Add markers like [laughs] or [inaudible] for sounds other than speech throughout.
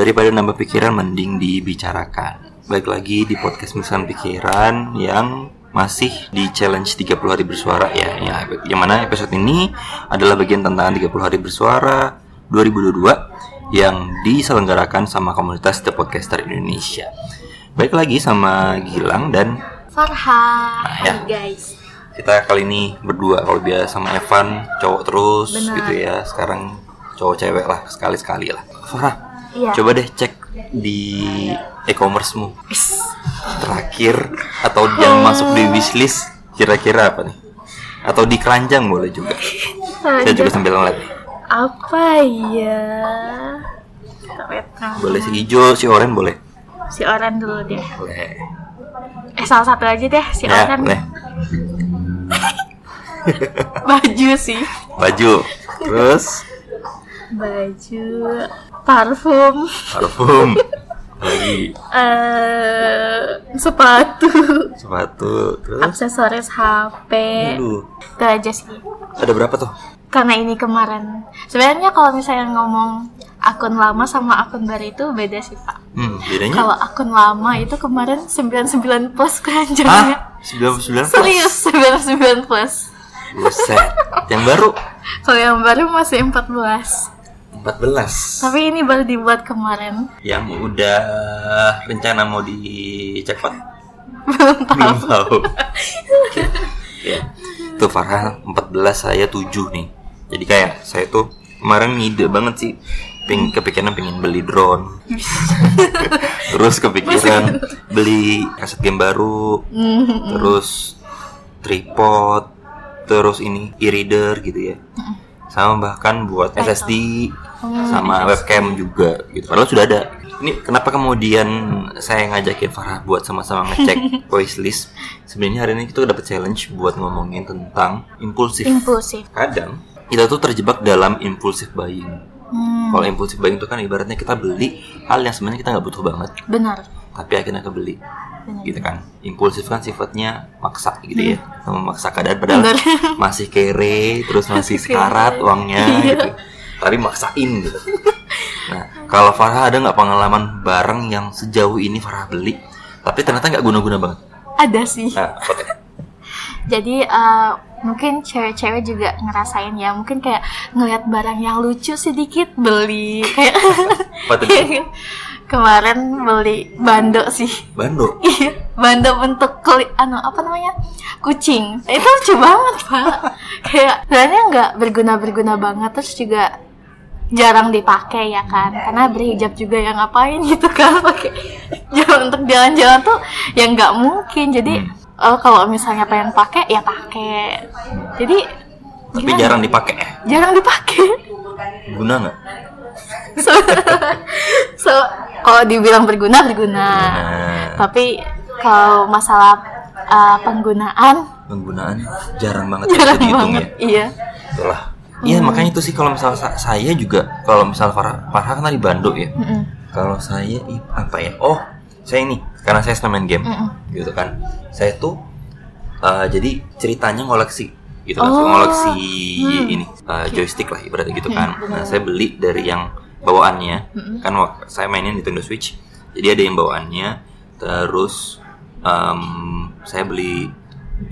Daripada nambah pikiran mending dibicarakan. Baik lagi di podcast Misalkan Pikiran yang masih di challenge 30 hari bersuara ya, ya yang mana episode ini adalah bagian tantangan 30 hari bersuara 2022 yang diselenggarakan sama komunitas The Podcaster Indonesia. Baik lagi sama Gilang dan Farha, Nah, ya. Hai guys. kita kali ini berdua kalau biasa sama Evan cowok terus Benar. gitu ya. Sekarang cowok cewek lah sekali-sekali lah. Farah, Iya. Coba deh cek di e-commercemu terakhir atau yang masuk di wishlist kira-kira apa nih? Atau di keranjang boleh juga. Saya juga sambil ngeliat. Apa ya? Boleh si hijau, si oranye boleh. Si Oran dulu deh. Boleh. Eh salah satu aja deh si Ya, Oran. boleh. [laughs] Baju sih. Baju. Terus Baju, parfum, parfum. [laughs] Lagi eh sepatu, sepatu. Terus aksesoris HP. aduh. Itu aja sih. Ada berapa tuh? Karena ini kemarin. Sebenarnya kalau misalnya ngomong akun lama sama akun baru itu beda sih, Pak. Hmm, bedanya? Kalau akun lama itu kemarin 99 plus keranjangnya. 99 plus? Serius 99 plus. Buset. Yang baru Kalau yang baru masih 14. 14. Tapi ini baru dibuat kemarin. Yang udah rencana mau dicek Pak? Belum tahu. ya. Tuh Farhan 14 saya 7 nih. Jadi kayak saya tuh kemarin ngide banget sih. Ping, kepikiran pengen beli drone. [laughs] Terus kepikiran beli kaset game baru. Terus tripod. Terus ini e-reader gitu ya. Sama bahkan buat SSD sama webcam juga gitu. Padahal sudah ada. Ini kenapa kemudian saya ngajakin Farah buat sama-sama ngecek [laughs] wishlist? Sebenarnya hari ini kita dapat challenge buat ngomongin tentang impulsif. Impulsif. Kadang kita tuh terjebak dalam impulsif buying. Hmm, Kalau impulsif buying itu kan ibaratnya kita beli hal yang sebenarnya kita nggak butuh banget, benar. tapi akhirnya kebeli, Benar. gitu kan? Impulsif kan sifatnya maksa gitu ya, memaksa keadaan padahal Benar. masih kere, terus masih [laughs] sekarat uangnya, Iya. gitu. Tapi maksain gitu. Nah, kalau Farah ada nggak pengalaman barang yang sejauh ini Farah beli, tapi ternyata nggak guna-guna banget? Ada sih. Nah? Jadi eh, mungkin cewek-cewek juga ngerasain ya. Mungkin kayak ngeliat barang yang lucu sedikit beli. [laughs] Kayak [laughs] kemarin beli bando sih. Bando. [laughs] Iya, bando bentuk kulit anu apa namanya? Kucing. Itu lucu banget, Pak. Kayak sebenarnya nggak berguna-berguna banget terus juga jarang dipakai ya kan karena berhijab juga yang ngapain gitu kan [laughs] pakai jalan untuk jalan-jalan tuh ya nggak mungkin jadi eh, kalau misalnya pengen pakai ya pakai jadi Tapi gimana? jarang dipakai ya? jarang dipakai Guna nggak? [laughs] so, so kalau dibilang berguna berguna Nah, tapi kalau masalah uh, penggunaan penggunaan jarang banget ya jarang banget ya. iya Itulah. Iya makanya itu sih kalau misal sa- saya juga kalau misal Farah Farah kan tadi Bando ya. Mm-mm. Kalau saya apa ya? Oh saya ini karena saya senang main game Mm-mm. gitu kan. Saya tuh uh, jadi ceritanya ngoleksi gitu kan, Oh. ngoleksi Hmm. ini uh, joystick lah ibaratnya gitu Hmm, kan. Nah saya beli dari yang bawaannya Mm-mm. kan wak- saya mainin Nintendo Switch. Jadi ada yang bawaannya terus um, saya beli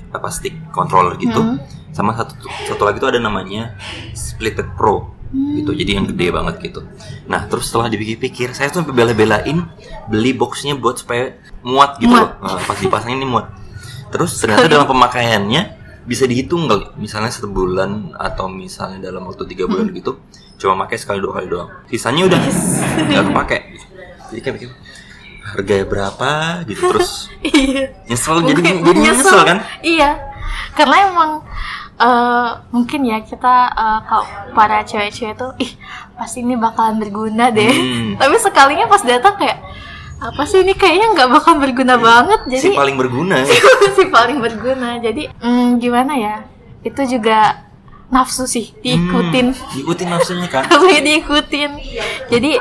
apa stick controller gitu Hmm. Sama satu satu lagi tuh ada namanya Splitted Pro. Gitu jadi yang gede banget gitu. Nah terus setelah dipikir-pikir saya tuh bela-belain beli boxnya buat supaya muat gitu Muat. loh. Nah, pas dipasangin ini muat. Terus ternyata dalam pemakaiannya bisa dihitung kali. Misalnya satu bulan atau misalnya dalam waktu tiga bulan gitu cuma pakai sekali dua kali doang. Sisanya udah nggak kepake. Jadi kayak mikir harganya berapa? gitu. Terus [laughs] iya. nyesel jadi jadi nyesel. kan? Iya. Karena emang eh, mungkin ya kita eh, kalau para cewek-cewek tuh ih pasti ini bakalan berguna deh. Hmm. tapi sekalinya pas datang kayak apa sih ini kayaknya nggak bakal berguna banget. Jadi si paling berguna [laughs] si paling berguna. Jadi mm, gimana ya? Itu juga nafsu sih diikutin. Hmm, diikutin nafsunya kan [laughs] diikutin. Jadi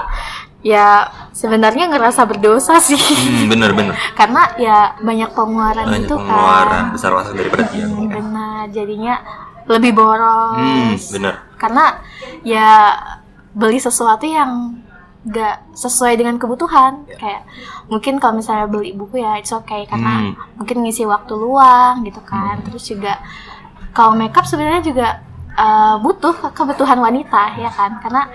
ya sebenarnya ngerasa berdosa sih. Hmm, bener bener. [laughs] Karena ya banyak pengeluaran banyak itu pengeluaran kan besar besar daripada tiang Hmm, benar. Jadinya lebih boros. Hmm, bener. Karena ya beli sesuatu yang nggak sesuai dengan kebutuhan. Kayak mungkin kalau misalnya beli buku ya it's okay. Karena Hmm. mungkin ngisi waktu luang gitu kan. Terus juga kalau makeup sebenarnya juga uh, butuh kebutuhan wanita ya kan. Karena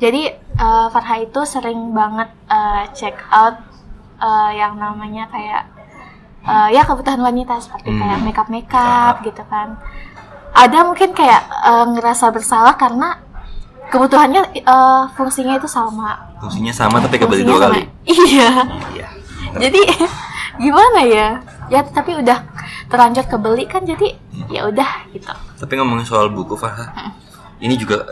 jadi uh, Farha itu sering banget uh, check out uh, yang namanya kayak uh, ya kebutuhan wanita seperti Hmm. kayak makeup makeup gitu kan. Ada mungkin kayak uh, ngerasa bersalah karena kebutuhannya uh, fungsinya itu sama. Fungsinya sama tapi kebeli dua sama. kali. [laughs] iya. Iya. Jadi [laughs] gimana ya? Ya tapi udah terlanjur kebeli kan jadi ya udah gitu. Tapi ngomongin soal buku Farha ini juga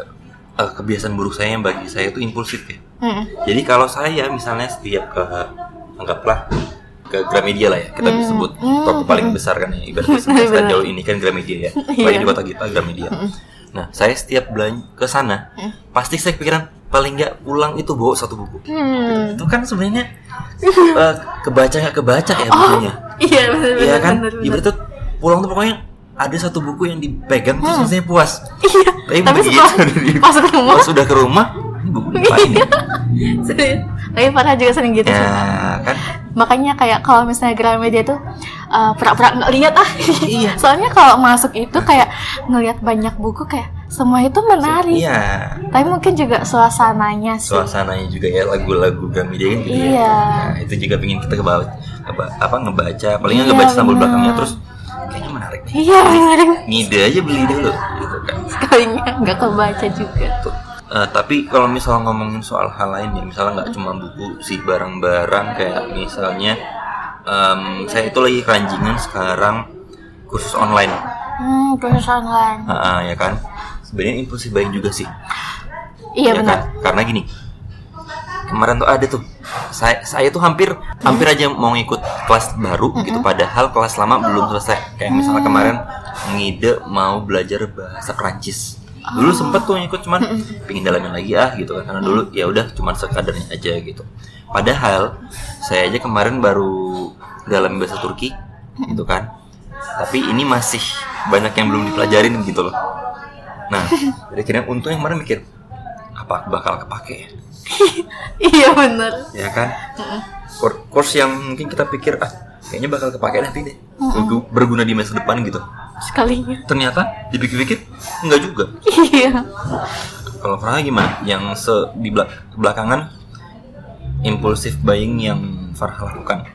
eh, kebiasaan buruk saya yang bagi saya itu impulsif ya Mm. jadi kalau saya misalnya setiap ke anggaplah ke Gramedia lah ya kita Hmm. disebut Hmm. toko paling besar kan ya ibaratnya [laughs] jauh ini kan Gramedia ya Iya. [laughs] Apalagi di kota kita Gramedia nah saya setiap belanja ke sana pasti saya kepikiran paling nggak pulang itu bawa satu buku Hmm. itu kan sebenarnya eh, kebaca nggak kebaca ya bukunya iya benar Iya kan? Ibarat tuh pulang tuh pokoknya ada satu buku yang dipegang terus rasanya puas. iya Tapi, tapi setelah dari- [laughs] pas ke rumah pas sudah ke rumah, buku ngapain ya? [laughs] serius. tapi Farah juga sering gitu ya kan? makanya kayak kalau misalnya Gramedia tuh uh, pura-pura nggak lihat ah Iya. [laughs] soalnya kalau masuk itu kayak ngelihat banyak buku kayak semua itu menarik Iya. tapi mungkin juga suasananya sih Suasananya juga ya lagu-lagu Gramedia kan gitu ya. Iya. Nah, itu juga pengen kita kebawa apa, apa ngebaca, paling nggak Iya, ngebaca sambal belakangnya terus. Iya Ngide aja beli dulu gitu kan. sekalinya nggak kebaca juga Tuh. Eh, tapi kalau misal ngomongin soal hal lain ya, misalnya nggak cuma buku sih barang-barang kayak misalnya em, saya itu lagi keranjingan sekarang kursus online, hmm kursus online Ah, ah, ya kan? Sebenarnya impulsif buying juga sih, iya ya benar kan? Karena gini, kemarin tuh ada tuh, saya saya tuh hampir hampir aja mau ngikut kelas baru gitu, padahal kelas lama belum selesai. Kayak misalnya kemarin ngide mau belajar bahasa Perancis. Dulu sempet tuh ngikut cuman pingin dalamin lagi ah gitu kan karena dulu ya udah cuman sekadarnya aja gitu. Padahal saya aja kemarin baru dalam bahasa Turki gitu kan. Tapi ini masih banyak yang belum dipelajarin gitu loh. Nah, [laughs] jadi akhirnya untung yang kemarin mikir apa bakal kepake. Ya? [laughs] iya benar ya kan? Kur- course yang mungkin kita pikir ah kayaknya bakal kepake nanti deh. Bergu- berguna di masa depan gitu. Sekalinya. Ternyata dipikir-pikir enggak juga. Iya. Kalau Farah gimana? Yang se di belak- belakangan impulsif buying yang Farah lakukan?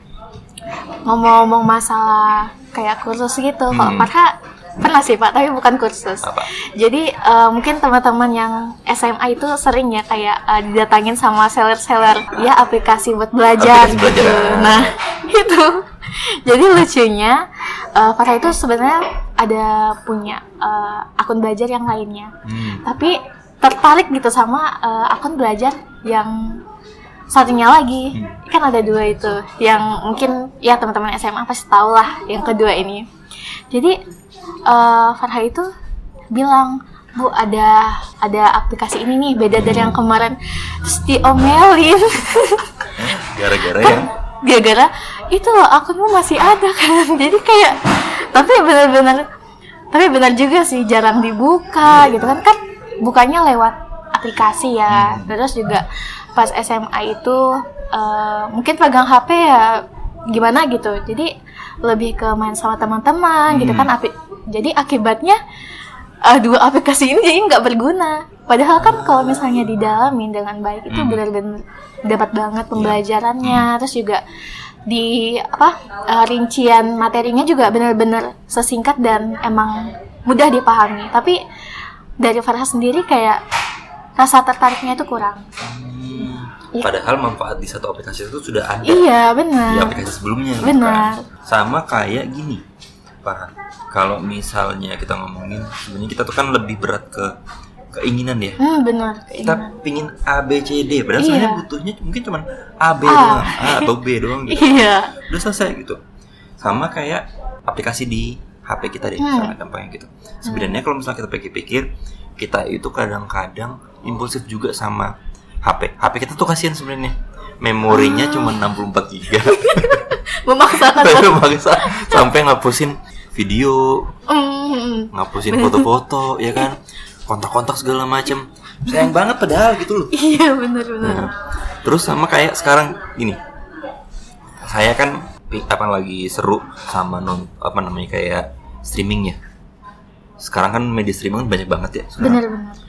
Ngomong-ngomong masalah kayak kursus gitu kalau Hmm. Farha pernah sih pak tapi bukan kursus apa? Jadi eh, mungkin teman-teman yang SMA itu sering ya kayak eh, didatangin sama seller-seller ya aplikasi buat belajar Aplikasi gitu. belajar. Nah [laughs] itu. Jadi lucunya eh, Farha itu sebenarnya ada punya eh, akun belajar yang lainnya, hmm. tapi tertarik gitu sama eh, akun belajar yang satunya lagi. Kan ada dua itu. Yang mungkin ya teman-teman SMA pasti tahu lah yang kedua ini jadi eh Farha itu bilang bu ada ada aplikasi ini nih beda dari yang kemarin. Terus diomelin. [laughs] Gara-gara kan yang gara-gara itu loh akunmu masih ada kan. [laughs] Jadi kayak tapi benar-benar tapi benar juga sih jarang dibuka gitu kan. Kan bukanya lewat aplikasi ya. Terus juga pas SMA itu eh, mungkin pegang HP ya gimana gitu. Jadi lebih ke main sama teman-teman gitu kan api- jadi akibatnya ah, dua [laughs] aplikasi ini jadi nggak berguna. Padahal kan kalau misalnya didalamin dengan baik itu Hmm. benar-benar dapat banget pembelajarannya, terus juga di apa eh, rincian materinya juga benar-benar sesingkat dan emang mudah dipahami. Tapi dari Farha sendiri kayak rasa tertariknya itu kurang. Iya. Padahal manfaat di satu aplikasi itu sudah ada Iya di benar. aplikasi sebelumnya. gitu Benar. kan. Sama kayak gini, Farhan. Kalau misalnya kita ngomongin, sebenarnya kita tuh kan lebih berat ke keinginan ya. Hmm benar. Kita pingin A, B, C, D. Padahal Iya. sebenarnya butuhnya mungkin cuma A, B A. doang, A atau B doang gitu. Iya. Udah selesai gitu. Sama kayak aplikasi di HP kita deh, Hmm. misalnya gampangnya gitu. Sebenarnya kalau misalnya kita pikir-pikir, kita itu kadang-kadang impulsif juga sama HP. HP kita tuh kasihan sebenarnya. Memorinya Ah. cuma 64 GB. Memaksakan. Tapi maksa sampai ngapusin video, Hmm. ngapusin foto-foto, [laughs] ya kan? Kontak-kontak segala macem. Sayang banget padahal gitu loh. Iya benar-benar. Nah, terus sama kayak sekarang gini. Saya kan apa lagi seru sama non apa namanya kayak streaming ya. Sekarang kan media streaming kan banyak banget ya. Benar-benar.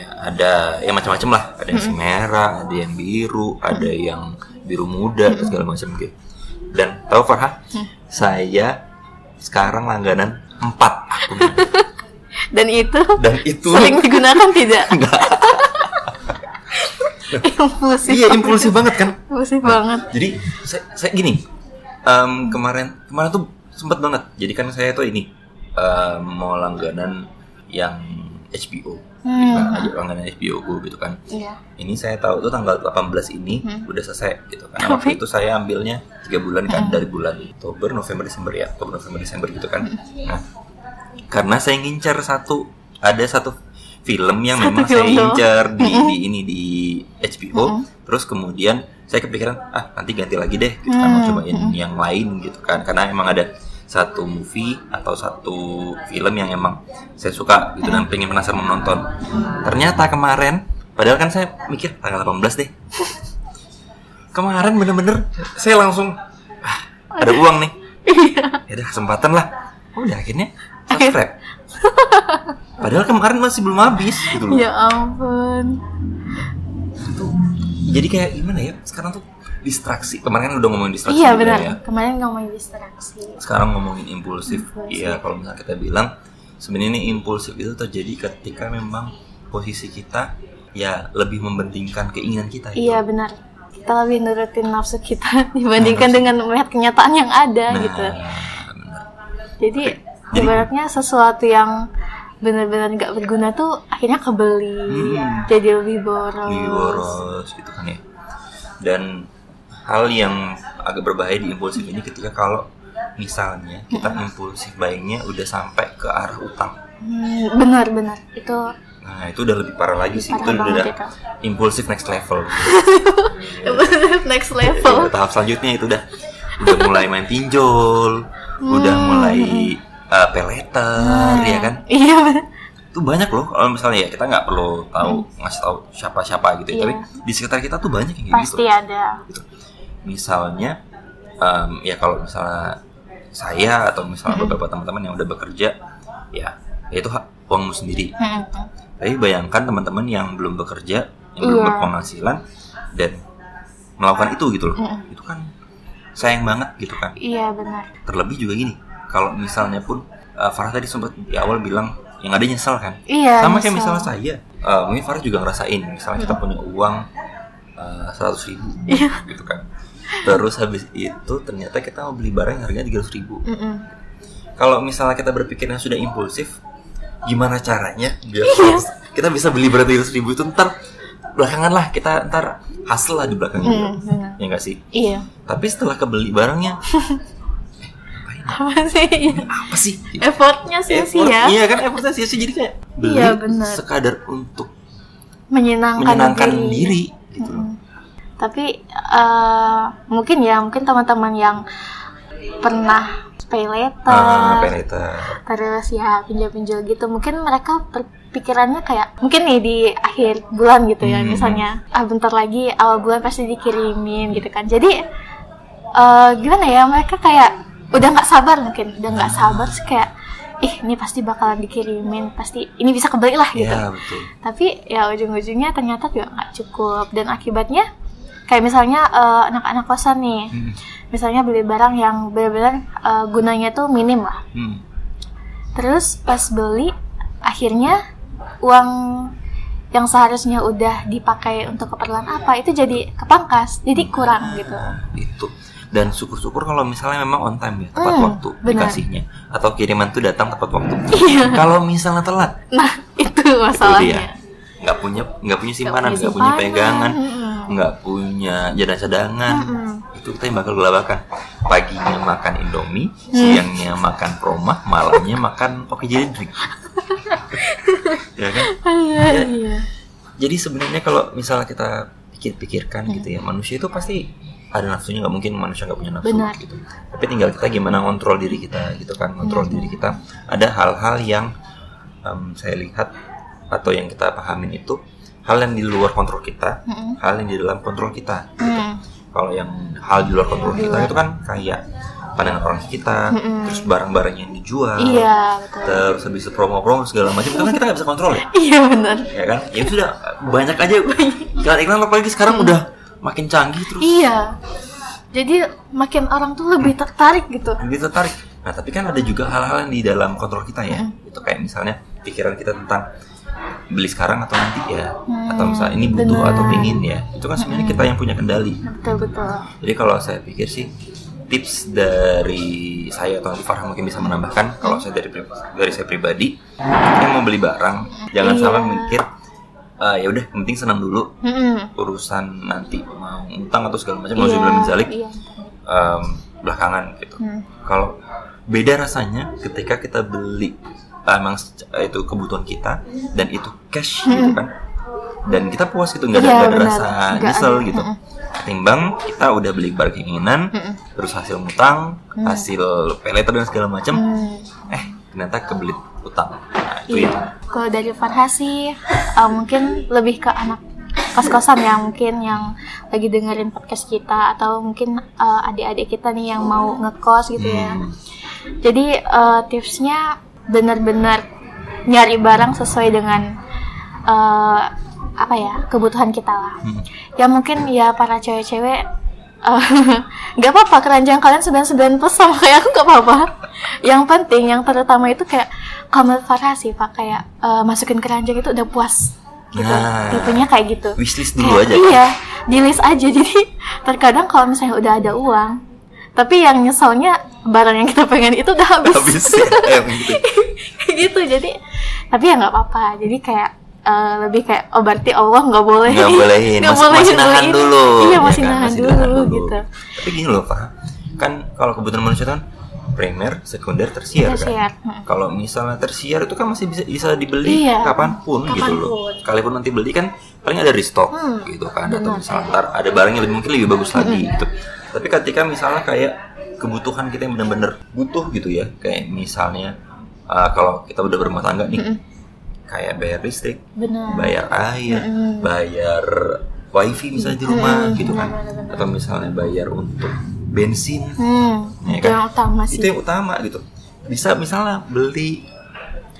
Ya, ada yang macam-macam lah. Ada yang merah, ada yang biru, ada yang biru muda segala macam gitu. Dan tahu Farha, saya sekarang langganan 4 akun. [laughs] Dan itu Dan itu sering digunakan tidak? [laughs] [laughs] impulsif. iya impulsif banget kan. Impulsif banget. Jadi saya, saya gini, em, kemarin kemarin tuh sempat banget. Jadi kan saya tuh ini em, mau langganan yang HBO, Hmm. Aja langganan HBO gue gitu kan. Iya. Ini saya tahu tuh tanggal 18 ini Hmm. udah selesai gitu kan. Waktu itu saya ambilnya tiga bulan kan Hmm. dari bulan Oktober, November, Desember ya, Oktober, November, Desember gitu kan. Hmm. Nah, karena saya ngincar satu ada satu film yang Satu memang saya film doang. incar di, Mm-mm. di ini di HBO Mm-mm. terus kemudian saya kepikiran ah nanti ganti lagi deh gitu kan mau Hmm, cobain mm-mm. yang lain gitu kan karena emang ada satu movie atau satu film yang emang saya suka gitu dan pengen penasaran menonton ternyata kemarin padahal kan saya mikir tanggal 18 deh. Kemarin bener-bener saya langsung ah, ada uang nih. Ya udah kesempatan lah. Udah akhirnya subscribe. Padahal kemarin masih belum habis gitu loh. Ya ampun. jadi kayak gimana ya? Sekarang tuh distraksi kemarin kan udah ngomongin distraksi Iya benar. ya Kemarin ngomongin distraksi. sekarang ngomongin impulsif iya kalau misalnya kita bilang sebenarnya ini impulsif itu terjadi ketika memang posisi kita ya lebih mempentingkan keinginan kita gitu. Iya benar. Kita lebih nurutin nafsu kita [laughs] dibandingkan Nafsu. dengan melihat kenyataan yang ada nah gitu. benar Jadi Jadi- ibaratnya sesuatu yang benar-benar nggak berguna tuh akhirnya kebeli, Hmm. jadi lebih boros. lebih boros gitu kan ya dan hal yang agak berbahaya di impulsif ini ketika kalau misalnya kita impulsif buyingnya udah sampai ke arah utang Hmm, benar-benar itu nah itu udah lebih parah lagi sih Parah itu udah impulsif next level [laughs] next level. tahap selanjutnya itu udah udah mulai main pinjol, udah Hmm. mulai uh, pay letter, ya kan? Iya benar. Itu banyak loh. Kalau misalnya ya kita nggak perlu tahu ngasih tahu siapa-siapa gitu, ya. Iya. tapi di sekitar kita tuh banyak yang kayak Pasti gitu. ada. Gitu. Misalnya, em, ya kalau misalnya saya atau misalnya beberapa teman-teman yang udah bekerja, ya ya itu hak uangmu sendiri. Hmm. Tapi bayangkan teman-teman yang belum bekerja, yang belum Iya. berpenghasilan dan melakukan itu gitu loh. Mm-mm. Itu kan sayang banget gitu kan. Iya benar. Terlebih juga gini, kalau misalnya pun uh, Farah tadi sempat di awal bilang yang ada nyesel kan. Iya. Sama kayak nyesel. misalnya saya, uh, mungkin Farah juga ngerasain, misalnya kita punya uang uh, seratus ribu, Iya. gitu kan. Terus habis itu ternyata kita mau beli barang yang harganya tiga ribu. Mm-mm. Kalau misalnya kita berpikirnya sudah impulsif, gimana caranya biar Iya. kita bisa beli barang tiga ribu itu ntar belakangan lah kita ntar hasil lah di belakang Mm, benar. ya nggak sih? Iya. Tapi setelah kebeli barangnya, [laughs] Apa sih? apa sih? Effortnya Effort, sia-sia. Iya kan effortnya sia-sia jadi kayak beli Iya, benar. sekadar untuk Menyenangkan, menyenangkan diri. diri, gitu loh. Tapi eh, mungkin ya mungkin teman-teman yang pernah pay letter, Ah, pay letter. terus ya pinjol-pinjol gitu, mungkin mereka berpikirannya kayak mungkin nih di akhir bulan gitu ya, Hmm. misalnya ah bentar lagi awal bulan pasti dikirimin gitu kan. Jadi eh, gimana ya mereka kayak udah nggak sabar mungkin, udah nggak sabar terus kayak ih ini pasti bakalan dikirimin pasti ini bisa kebeli lah gitu ya betul tapi ya ujung-ujungnya ternyata juga nggak cukup dan akibatnya kayak misalnya eh, anak-anak kosan nih Hmm. misalnya beli barang yang benar-benar eh, gunanya tuh minim lah Hmm. terus pas beli akhirnya uang yang seharusnya udah dipakai untuk keperluan apa itu jadi kepangkas jadi kurang gitu Nah, itu dan syukur-syukur kalau misalnya memang on time ya tepat Hmm, waktu benar. dikasihnya atau kiriman tuh datang tepat waktu Iya. kalau misalnya telat nah itu masalahnya nggak punya nggak punya simpanan punya nggak punya simpanan. pegangan Mm-mm. Nggak punya jadang cadangan Mm-mm. itu kita yang bakal gelabakan paginya makan indomie Hmm. siangnya makan promah malamnya makan oke jadi drink ya kan Iya, Ya. iya. jadi sebenarnya kalau misalnya kita pikir-pikirkan Hmm. gitu ya manusia itu pasti ada nafsunya nggak mungkin manusia nggak punya nafsu Benar. gitu tapi tinggal kita gimana kontrol diri kita gitu kan kontrol Hmm. diri kita ada hal-hal yang em, saya lihat atau yang kita pahamin itu hal yang di luar kontrol kita Mm-mm. hal yang di dalam kontrol kita Hmm. kalau yang hal di luar kontrol kita itu kan kayak pandangan orang kita Mm-mm. terus barang-barang yang dijual iya betul. terus habis itu promo-promo segala macam itu kan kita nggak bisa kontrol ya? Iya benar. Ya kan? Ya sudah banyak aja. Iklan iklan apalagi sekarang udah makin canggih terus. Iya. Jadi makin orang tuh lebih tertarik gitu. Lebih tertarik. Nah tapi kan ada juga hal-hal yang di dalam kontrol kita ya. Itu kayak misalnya pikiran kita tentang beli sekarang atau nanti ya atau misalnya ini butuh benar. atau pingin ya itu kan sebenarnya kita yang punya kendali betul betul jadi kalau saya pikir sih tips dari saya atau nanti Farhan mungkin bisa menambahkan kalau saya dari dari saya pribadi yang mau beli barang jangan Iya. sampai mikir "Ah, ya udah penting senang dulu Mm-mm. urusan nanti mau utang atau segala macam mau zalik iya. em, belakangan gitu. Hmm. Kalau beda rasanya ketika kita beli emang se- itu kebutuhan kita dan itu cash gitu kan. Dan kita puas gitu nggak ada, Hmm. Iya, nggak ada benar. rasa nyesel ada. gitu. Ketimbang kita udah beli barang keinginan, Mm-mm. terus hasil ngutang, hasil pay letter dan segala macam, Hmm. eh ternyata kebelit utang. Nah, itu Iya. ya. Kalau dari Farha sih uh, mungkin lebih ke anak kos-kosan ya mungkin yang lagi dengerin podcast kita atau mungkin uh, adik-adik kita nih yang mau ngekos gitu ya. Hmm. Jadi uh, tipsnya benar-benar nyari barang sesuai dengan uh, apa ya kebutuhan kita lah. Hmm. Ya mungkin ya para cewek-cewek uh, [laughs] nggak apa-apa keranjang kalian 99 plus sama kayak aku nggak apa-apa. Yang penting yang terutama itu kayak kamar Farah sih pak kayak uh, masukin keranjang itu udah puas gitu. Nah. Tipenya kayak gitu. Wishlist dulu Kayak, aja. Iya, di list aja. [laughs] Jadi terkadang kalau misalnya udah ada uang, tapi yang nyeselnya barang yang kita pengen itu udah habis. Habis ya, eh, gitu. [laughs] Gitu. Jadi tapi ya nggak apa-apa. Jadi kayak eh, lebih kayak oh berarti Allah nggak boleh nggak bolehin [laughs] Nggak masih, masih nahan dulu iya ya masih kan? nahan Masih dulu, gitu tapi gini loh Pak kan kalau kebutuhan manusia kan primer sekunder tersier Tersier, kan hmm. kalau misalnya tersier itu kan masih bisa bisa dibeli Iya, kapan pun, gitu loh kapan pun. sekalipun nanti beli kan paling ada restock Hmm, gitu kan atau benar. misalnya ntar ada barang yang lebih mungkin lebih bagus lagi gitu tapi ketika misalnya kayak kebutuhan kita yang benar-benar butuh gitu ya kayak misalnya uh, kalau kita udah berumah tangga nih kayak bayar listrik benar bayar air, bayar wifi misalnya di rumah gitu kan, benar-benar. atau misalnya bayar untuk bensin, hmm, Ya itu kan? yang utama itu sih yang utama gitu. Bisa misalnya beli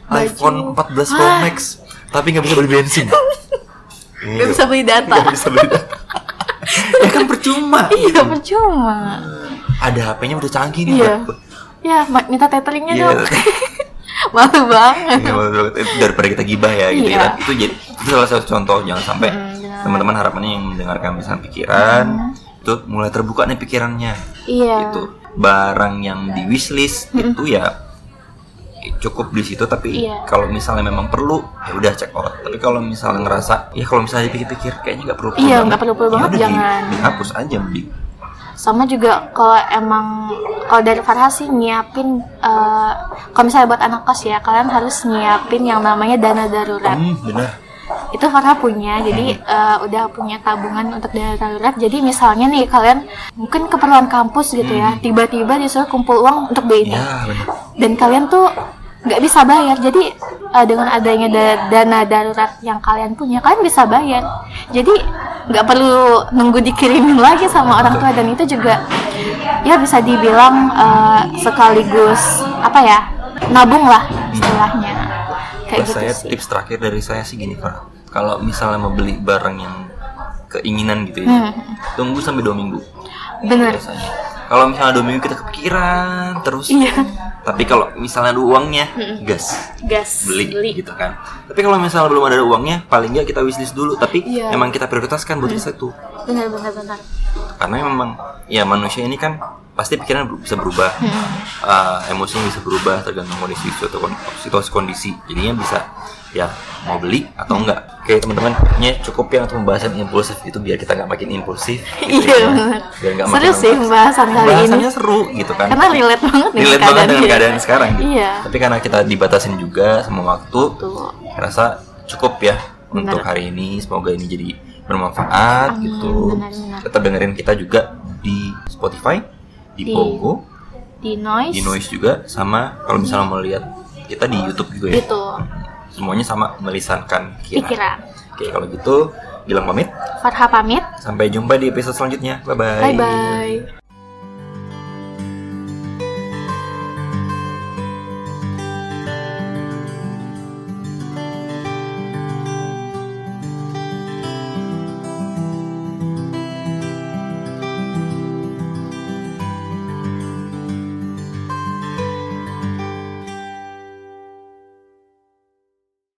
Baju. iPhone 14 Pro Ah. Max, tapi nggak bisa beli bensin. [laughs] nggak bisa beli data Nggak bisa beli. [laughs] ya kan percuma. iya percuma Ada HP-nya udah canggih nih. Iya. Ya minta tetheringnya Iya. dong [laughs] malu banget Iya, daripada kita gibah ya gitu Iya. ya. Itu jadi itu salah satu contoh jangan sampai Mm, benar. teman-teman harapannya yang mendengarkan misalnya pikiran itu mulai terbuka nih pikirannya. iya Itu barang yang di wishlist itu ya cukup di situ tapi Iya. kalau misalnya memang perlu ya udah check out. Tapi kalau misalnya ngerasa ya kalau misalnya dipikir-pikir kayaknya nggak perlu Iya, nggak perlu-perlu Ya banget, udah di- jangan. dihapus aja mending. sama juga kalau emang kalau dari Farha sih nyiapin eh, kalau misalnya buat anak kos ya kalian harus nyiapin yang namanya dana darurat Hmm, benar. Itu Farha punya jadi eh, udah punya tabungan untuk dana darurat. Jadi misalnya nih kalian mungkin keperluan kampus gitu ya tiba-tiba disuruh kumpul uang untuk ini. Ya, dan kalian tuh nggak bisa bayar. Jadi eh, dengan adanya da- dana darurat yang kalian punya kalian bisa bayar. Jadi nggak perlu nunggu dikirimin lagi sama orang tua. Dan itu juga ya bisa dibilang eh, sekaligus apa ya nabung lah istilahnya. Kayak Terus gitu saya sih. tips terakhir dari saya sih gini Farah. Kalau misalnya mau beli barang yang keinginan gitu ya, Hmm. tunggu sampai dua minggu biasanya. Kalau misalnya dua minggu kita kepikiran terus, iya tapi kalau misalnya ada uangnya, gas gas beli, gitu kan. Tapi kalau misalnya belum ada uangnya, paling nggak kita wishlist dulu. Tapi Iya. emang kita prioritaskan buat riset tuh, bener bener bener karena memang ya manusia ini kan pasti pikiran bisa berubah, Eh, emosinya bisa berubah tergantung kondisi kon- situasi kondisi. Jadinya bisa ya mau beli atau enggak. Oke teman-teman, ini cukup ya untuk pembahasan impulsif itu biar kita nggak makin impulsif. gitu [laughs] iya ya. bener Biar seru makin sih pembahasan kali ini seru gitu kan. karena relate banget nih relate banget dengan keadaan kita. sekarang gitu. iya Tapi karena kita dibatasin juga sama waktu, tuh rasa cukup ya Benar. untuk hari ini. Semoga ini jadi bermanfaat Amin, gitu. benar-benar. Tetap dengerin kita juga di Spotify, di, Di Pogo, di noise, di Noise juga, sama kalau misalnya mau lihat kita di YouTube juga ya. gitu Semuanya sama melisankan pikiran. pikiran Oke, kalau gitu Gilang pamit. Farha pamit Sampai jumpa di episode selanjutnya. Bye bye. bye bye